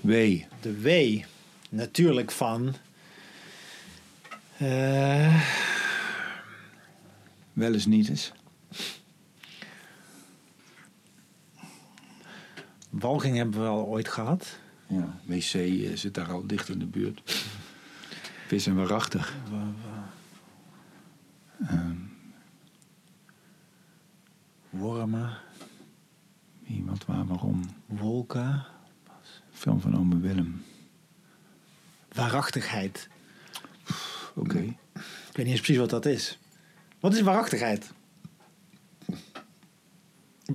W. De W. Natuurlijk van. eh, Wel eens niet eens. walging hebben we al ooit gehad. Ja, wc eh, zit daar al dicht in de buurt. Vis en waarachtig. Ehm, Wormen. wie, wat, waar, waarom. Wolken. Film van Ome Willem. Waarachtigheid. Oké. Ik weet niet eens precies wat dat is. Wat is waarachtigheid?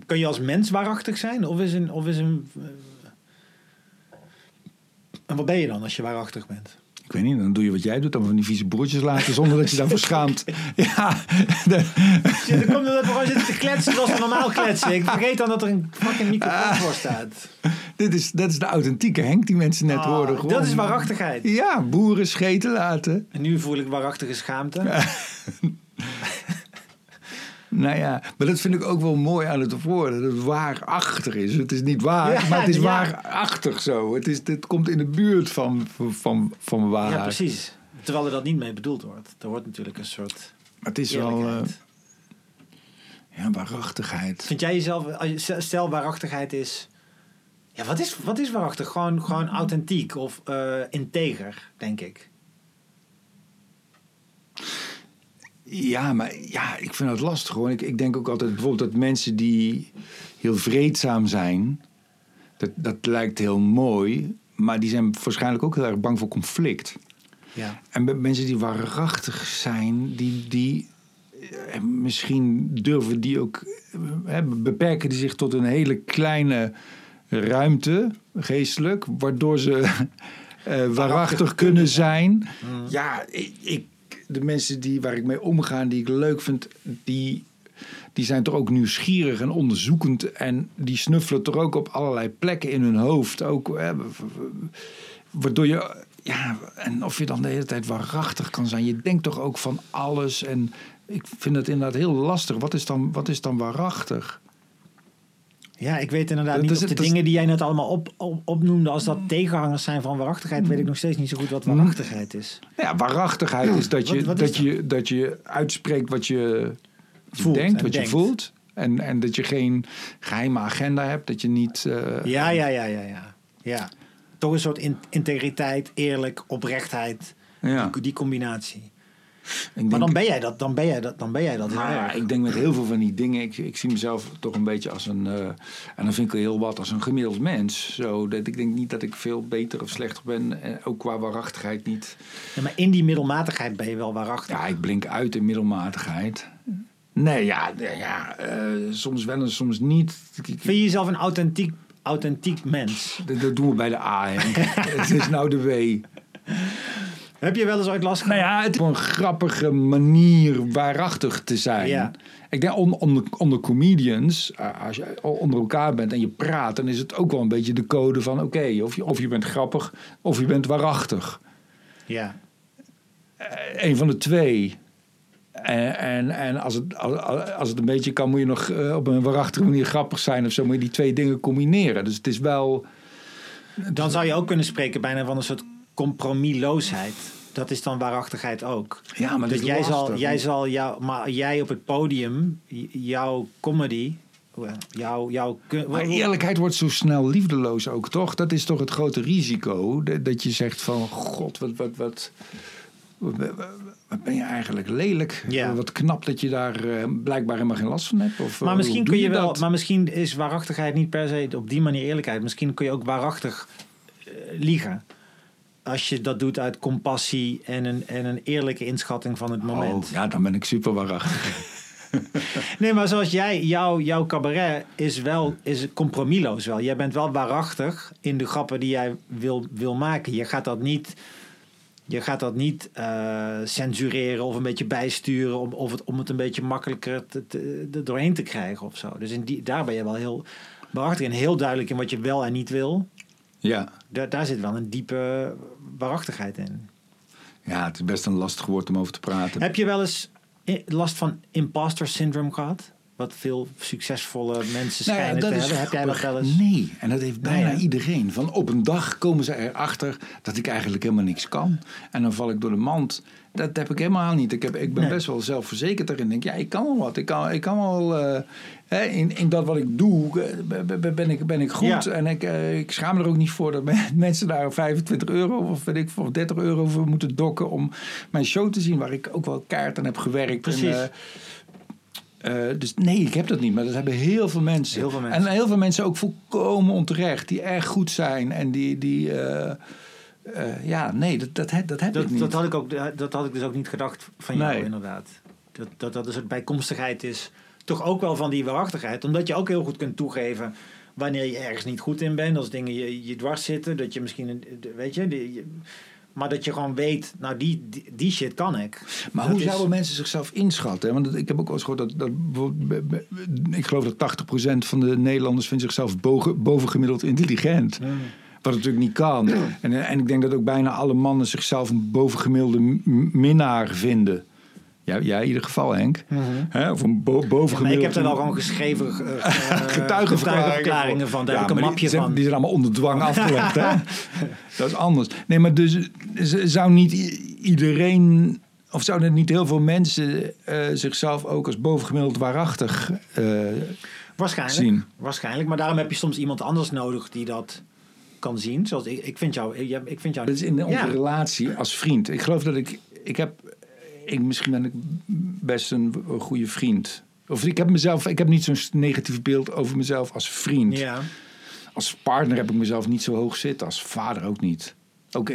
Kun je als mens waarachtig zijn? Of is een. Of is een eh, en wat ben je dan als je waarachtig bent? Ik weet niet, dan doe je wat jij doet. Dan van die vieze broertjes laten zonder dat je daarvoor schaamt. Ja, dan komt we gewoon zitten te kletsen zoals we normaal kletsen. Ik vergeet dan dat er een fucking microfoon voor staat. Dit is, dat is de authentieke Henk die mensen net Ah, hoorden. Gewoon. dat is waarachtigheid. Ja, boeren scheten laten. En nu voel ik waarachtige schaamte. Nou ja, maar dat vind ik ook wel mooi aan het woord. Dat het waarachtig is. Het is niet waar, Ja, maar het is ja. waarachtig zo. Het, is, het komt in de buurt van, van, van waarheid. Ja, precies. Terwijl er dat niet mee bedoeld wordt. Er wordt natuurlijk een soort Maar het is wel... eh, ja, waarachtigheid. Vind jij jezelf, stel waarachtigheid is. Ja, wat is, wat is waarachtig? Gewoon, gewoon authentiek of eh, integer, denk ik. Ja, maar ja, ik vind het lastig gewoon. Ik, ik denk ook altijd bijvoorbeeld dat mensen die heel vreedzaam zijn, dat, dat lijkt heel mooi, maar die zijn waarschijnlijk ook heel erg bang voor conflict. Ja. En mensen die waarachtig zijn, die, die eh, misschien durven die ook, eh, beperken die zich tot een hele kleine ruimte, geestelijk, waardoor ze eh, waarachtig kunnen zijn. Ja, ik, de mensen die, waar ik mee omga die ik leuk vind, die, die zijn toch ook nieuwsgierig en onderzoekend. En die snuffelen toch ook op allerlei plekken in hun hoofd. Ook, hè, waardoor je, ja, en of je dan de hele tijd waarachtig kan zijn. Je denkt toch ook van alles. En ik vind het inderdaad heel lastig. Wat is dan, wat is dan waarachtig? Ja, ik weet inderdaad Dat niet is of de dingen die jij net allemaal op, op, opnoemde... als dat tegenhangers zijn van waarachtigheid... weet ik nog steeds niet zo goed wat waarachtigheid is. Ja, waarachtigheid is dat je, Wat- wat is dat, je, dat je uitspreekt wat je Voelt denkt, en wat je voelt. En, en dat je geen geheime agenda hebt. Dat je niet. eh, Ja, ja, ja, ja, ja. ja. Toch een soort in- integriteit, eerlijk, oprechtheid. ja. Die, die combinatie. Maar dan ben jij dat, dan ben jij dat, dan ben jij dat Nou ja, ik denk met heel veel van die dingen. Ik, ik zie mezelf toch een beetje als een. eh, en dan vind ik wel heel wat als een gemiddeld mens. Zo, dat ik denk niet dat ik veel beter of slechter ben. En ook qua waarachtigheid niet. Ja, maar in die middelmatigheid ben je wel waarachtig. Ja, ik blink uit in middelmatigheid. Nee, ja, ja eh, soms wel en soms niet. Vind je jezelf een authentiek, authentiek mens? dat, dat doen we bij de A. Henk. Het is nou de W. Heb je wel eens ooit last Nou gehad? ja, het is een grappige manier waarachtig te zijn. Ja. Ik denk on- onder, onder comedians, eh, als je onder elkaar bent en je praat, dan is het ook wel een beetje de code van: oké, of, je, of je bent grappig of je bent waarachtig. Ja. Een van de twee. En, en, en als, het, als, als het een beetje kan, moet je nog eh, op een waarachtige manier grappig zijn of zo. Moet je die twee dingen combineren. Dus het is wel. Dan zou je ook kunnen spreken bijna van een soort compromisloosheid. Dat is dan waarachtigheid ook. Ja, maar dat Dus is jij zal, lastig. jij zal jou, maar jij op het podium, jouw comedy, jouw, jouw, Maar eerlijkheid wordt zo snel liefdeloos ook, toch? Dat is toch het grote risico. Dat je zegt van, god, wat, wat, wat, wat, ben je eigenlijk lelijk. Ja. Wat knap dat je daar eh, blijkbaar helemaal geen last van hebt. Of, Maar eh, misschien kun je wel, maar misschien is waarachtigheid niet per se op die manier eerlijkheid. Misschien kun je ook waarachtig eh, liegen. Als je dat doet uit compassie en een, en een eerlijke inschatting van het moment. Oh, ja, dan ben ik super waarachtig. Nee, maar zoals jij, jouw, jouw cabaret is wel is compromisloos wel. Jij bent wel waarachtig in de grappen die jij wil, wil maken. Je gaat dat niet, je gaat dat niet eh, censureren of een beetje bijsturen om, of het, om het een beetje makkelijker te, te- doorheen te krijgen of zo. Dus in die, daar ben je wel heel waarachtig en heel duidelijk in wat je wel en niet wil. Ja. Daar, daar zit wel een diepe waarachtigheid in. ja, het is best een lastig woord om over te praten. Heb je wel eens last van imposter syndrome gehad? Wat veel succesvolle mensen Nou ja, schijnen te hebben. Heb jij dat wel eens? Nee, en dat heeft bijna Nee, iedereen. Van op een dag komen ze erachter dat ik eigenlijk helemaal niks kan. En dan val ik door de mand. Dat heb ik helemaal niet. Ik, heb, ik ben Nee. best wel zelfverzekerd daarin. Ik denk, ja, ik kan wel wat. Ik kan, ik kan wel... eh, hè, in, in dat wat ik doe, eh, ben- ik, ben ik goed. Ja. En ik, eh, ik schaam me er ook niet voor dat men- mensen daar 25 euro of, weet ik, of 30 euro voor moeten dokken... om mijn show te zien, waar ik ook wel kaart aan heb gewerkt. Precies. En, eh, dus nee, ik heb dat niet. Maar dat hebben heel veel mensen. Heel veel mensen. En heel veel mensen ook volkomen onterecht. Die erg goed zijn. En die... die eh, eh, ja, nee, dat, dat, heb- dat ik niet. dat, had ik ook, dat had ik dus ook niet gedacht van jou, Nee. inderdaad. Dat, dat dat dus een bijkomstigheid is. Toch ook wel van die waarachtigheid. Omdat je ook heel goed kunt toegeven wanneer je ergens niet goed in bent. Als dingen je, je dwars zitten. Dat je misschien, weet je, die- je- maar dat je gewoon weet, nou die, die, die shit kan ik. maar Dat hoe is- zouden mensen zichzelf inschatten? Want ik heb ook wel eens gehoord dat... dat ik geloof dat 80% van de Nederlanders vindt zichzelf bogen, bovengemiddeld intelligent. Wat natuurlijk niet kan. En, en ik denk dat ook bijna alle mannen zichzelf een bovengemiddelde minnaar vinden. Ja, jij in ieder geval, Henk. Hè, of een bo Mhm. Ja, bovengemiddelde... ik heb daar wel gewoon geschreven uh, getuigenverklaringen van. Daar Ja, heb ik een maar mapje die van. Die zijn allemaal onder dwang afgelegd, hè? Dat is anders. Nee, maar dus zou niet iedereen... Of zouden niet heel veel mensen eh, zichzelf ook als bovengemiddeld waarachtig eh, Waarschijnlijk. zien? Waarschijnlijk. Maar daarom heb je soms iemand anders nodig die dat kan zien. Zoals ik, ik vind jou. Ik, ik vind jou Dat is in onze Ja. relatie als vriend. Ik geloof dat ik... Ik heb... Ik, misschien ben ik best een, een goede vriend. Of ik heb mezelf... Ik heb niet zo'n negatief beeld over mezelf als vriend. Ja. als partner heb ik mezelf niet zo hoog zitten. Als vader ook niet. Ook,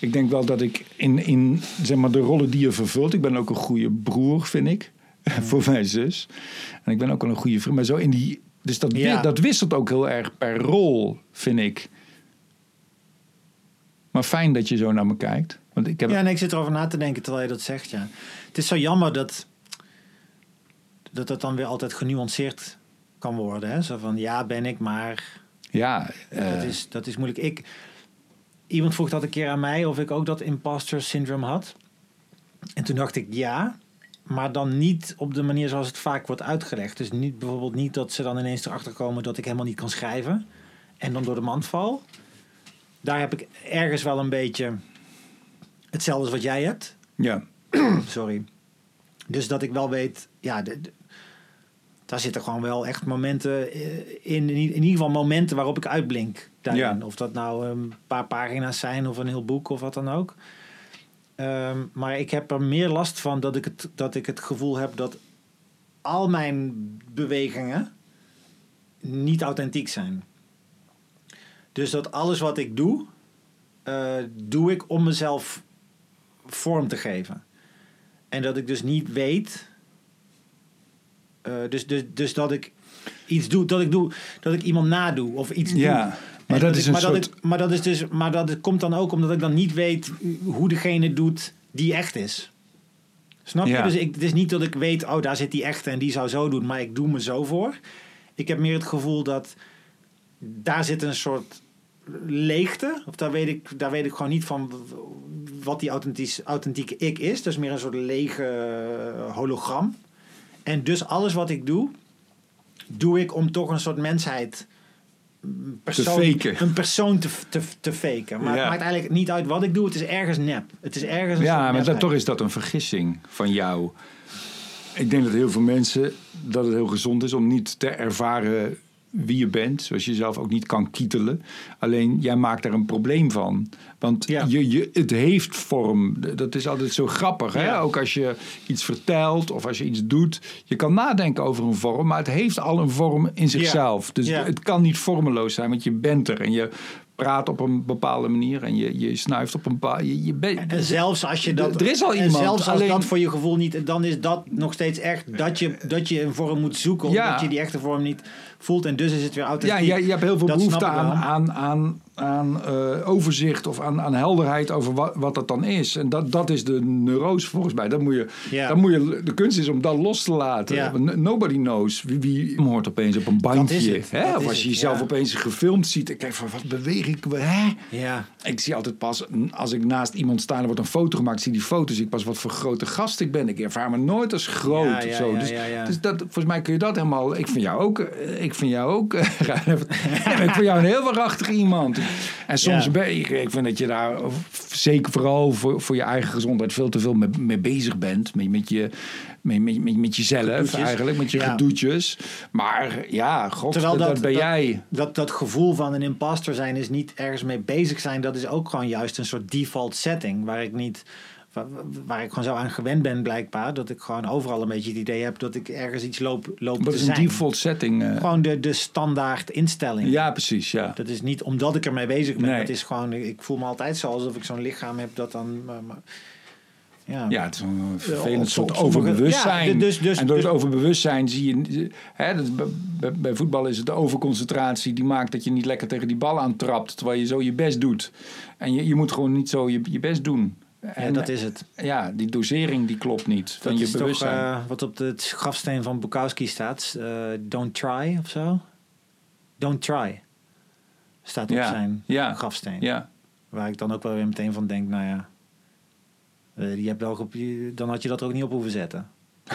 ik- denk wel dat ik in, in zeg maar, de rollen die je vervult... Ik ben ook een goede broer, vind ik. voor mijn zus. En ik ben ook wel een goede vriend. Maar zo in die... Dus dat, Ja. dat wisselt ook heel erg per rol, vind ik. Maar fijn dat je zo naar me kijkt. Want ik heb... Ja, nee, ik zit erover na te denken terwijl je dat zegt, ja. Het is zo jammer dat dat, dat dan weer altijd genuanceerd kan worden. Hè? Zo van, ja, ben ik, maar ja dat, eh, is, dat is moeilijk. Ik, iemand vroeg dat een keer aan mij of ik ook dat imposter syndrome had. En toen dacht ik, ja, maar dan niet op de manier zoals het vaak wordt uitgelegd. Dus niet, bijvoorbeeld niet dat ze dan ineens erachter komen dat ik helemaal niet kan schrijven. En dan door de mand val. Daar heb ik ergens wel een beetje hetzelfde als wat jij hebt. ja. Sorry. Dus dat ik wel weet, ja, de- de- daar zitten gewoon wel echt momenten eh, in, in, in ieder geval momenten waarop ik uitblink. Daarin. Ja. Of dat nou een paar pagina's zijn of een heel boek of wat dan ook. Ehm, maar ik heb er meer last van dat ik, het, dat ik het gevoel heb dat al mijn bewegingen niet authentiek zijn. Dus dat alles wat ik doe, eh, doe ik om mezelf vorm te geven. En dat ik dus niet weet. eh, dus, dus, dus dat ik iets doe, dat ik doe, dat ik iemand nadoe of iets doe. ja. Maar En dat is ik- een maar soort... Dat ik, maar dat is dus, maar dat komt dan ook omdat ik dan niet weet hoe degene doet die echt is. Snap je? Ja. Dus ik, het is niet dat ik weet, oh daar zit die echte en die zou zo doen, maar ik doe me zo voor. Ik heb meer het gevoel dat daar zit een soort leegte. Of daar weet ik, daar weet ik gewoon niet van wat die authentieke ik is. Dus meer een soort lege eh, hologram. En dus alles wat ik doe, doe ik om toch een soort mensheid een persoon, een persoon te, te, te faken. Maar Ja. het maakt eigenlijk niet uit wat ik doe. Het is ergens nep. Het is ergens een Ja, maar dat, toch is dat een vergissing van jou. Ik denk dat heel veel mensen dat het heel gezond is om niet te ervaren wie je bent, zoals je zelf ook niet kan kietelen. Alleen jij maakt daar een probleem van. Want Ja. je, je, het heeft vorm. Dat is altijd zo grappig. Hè? Ja. Ook als je iets vertelt of als je iets doet. Je kan nadenken over een vorm, maar het heeft al een vorm in zichzelf. Dus het kan niet vormeloos zijn, want je bent er. En je praat op een bepaalde manier en je, je snuift op een bepaalde... Je, je En zelfs als je dat. Er is al en iemand, zelfs als alleen- dat voor je gevoel niet. Dan is dat nog steeds echt dat je, dat je een vorm moet zoeken. Omdat Ja. je die echte vorm niet voelt. En dus is het weer Ja, authentiek. je, je hebt heel veel Dat behoefte aan, aan, aan, aan eh, overzicht of aan, aan helderheid over wat, wat dat dan is. En dat, dat is de neurose volgens mij. Dat moet je, dat moet je, de kunst is om dat los te laten. Nobody knows wie, wie hoort opeens op een bandje. Hè? Of als je jezelf ja. opeens gefilmd ziet. Ik denk van wat beweeg ik, hè? Ja. Ik zie altijd pas, als ik naast iemand sta en er wordt een foto gemaakt, zie die foto, zie ik pas wat voor grote gast ik ben. Ik ervaar me nooit als groot Ja, zo. dus, dus dat, volgens mij kun je dat helemaal. Ik vind jou ook. eh, Ik vind jou ook. ik vind jou een heel waarachtig iemand. En soms Ja. ben ik, ik vind dat je daar zeker vooral voor, voor je eigen gezondheid veel te veel mee, mee bezig bent. Met, met je. Met, met, met, jezelf Gedoetjes. eigenlijk, met je Ja. gedoetjes. Maar ja, god, Terwijl dat, dat- dat ben dat- jij. Dat, dat gevoel van een imposter zijn is niet ergens mee bezig zijn. Dat is ook gewoon juist een soort default setting. Waar ik niet. Waar, ik gewoon zo aan gewend ben, blijkbaar. Dat ik gewoon overal een beetje het idee heb dat ik ergens iets loop, loop te is een default setting? eh? Gewoon de, de standaard instelling. ja, precies. Ja. Dat is niet omdat ik ermee bezig ben. Nee. Het is gewoon, ik voel me altijd zo alsof ik zo'n lichaam heb dat dan. maar- maar- ja. Ja, het is een vervelend soort overbewustzijn. ja, dus- dus- en door het dus- overbewustzijn zie je... Hè, dat bij- bij voetbal is het de overconcentratie die maakt dat je niet lekker tegen die bal aantrapt. Terwijl je zo je best doet. En je, je moet gewoon niet zo je, je best doen. Ja, En dat is het. ja, die dosering die klopt niet van Dat je is toch bewustzijn. eh, wat op de grafsteen van Bukowski staat. eh, don't try of zo. Don't try. Staat op Ja, zijn ja, grafsteen. ja, Waar ik dan ook wel weer meteen van denk, nou ja. eh, je hebt wel, dan had je dat er ook niet op hoeven zetten.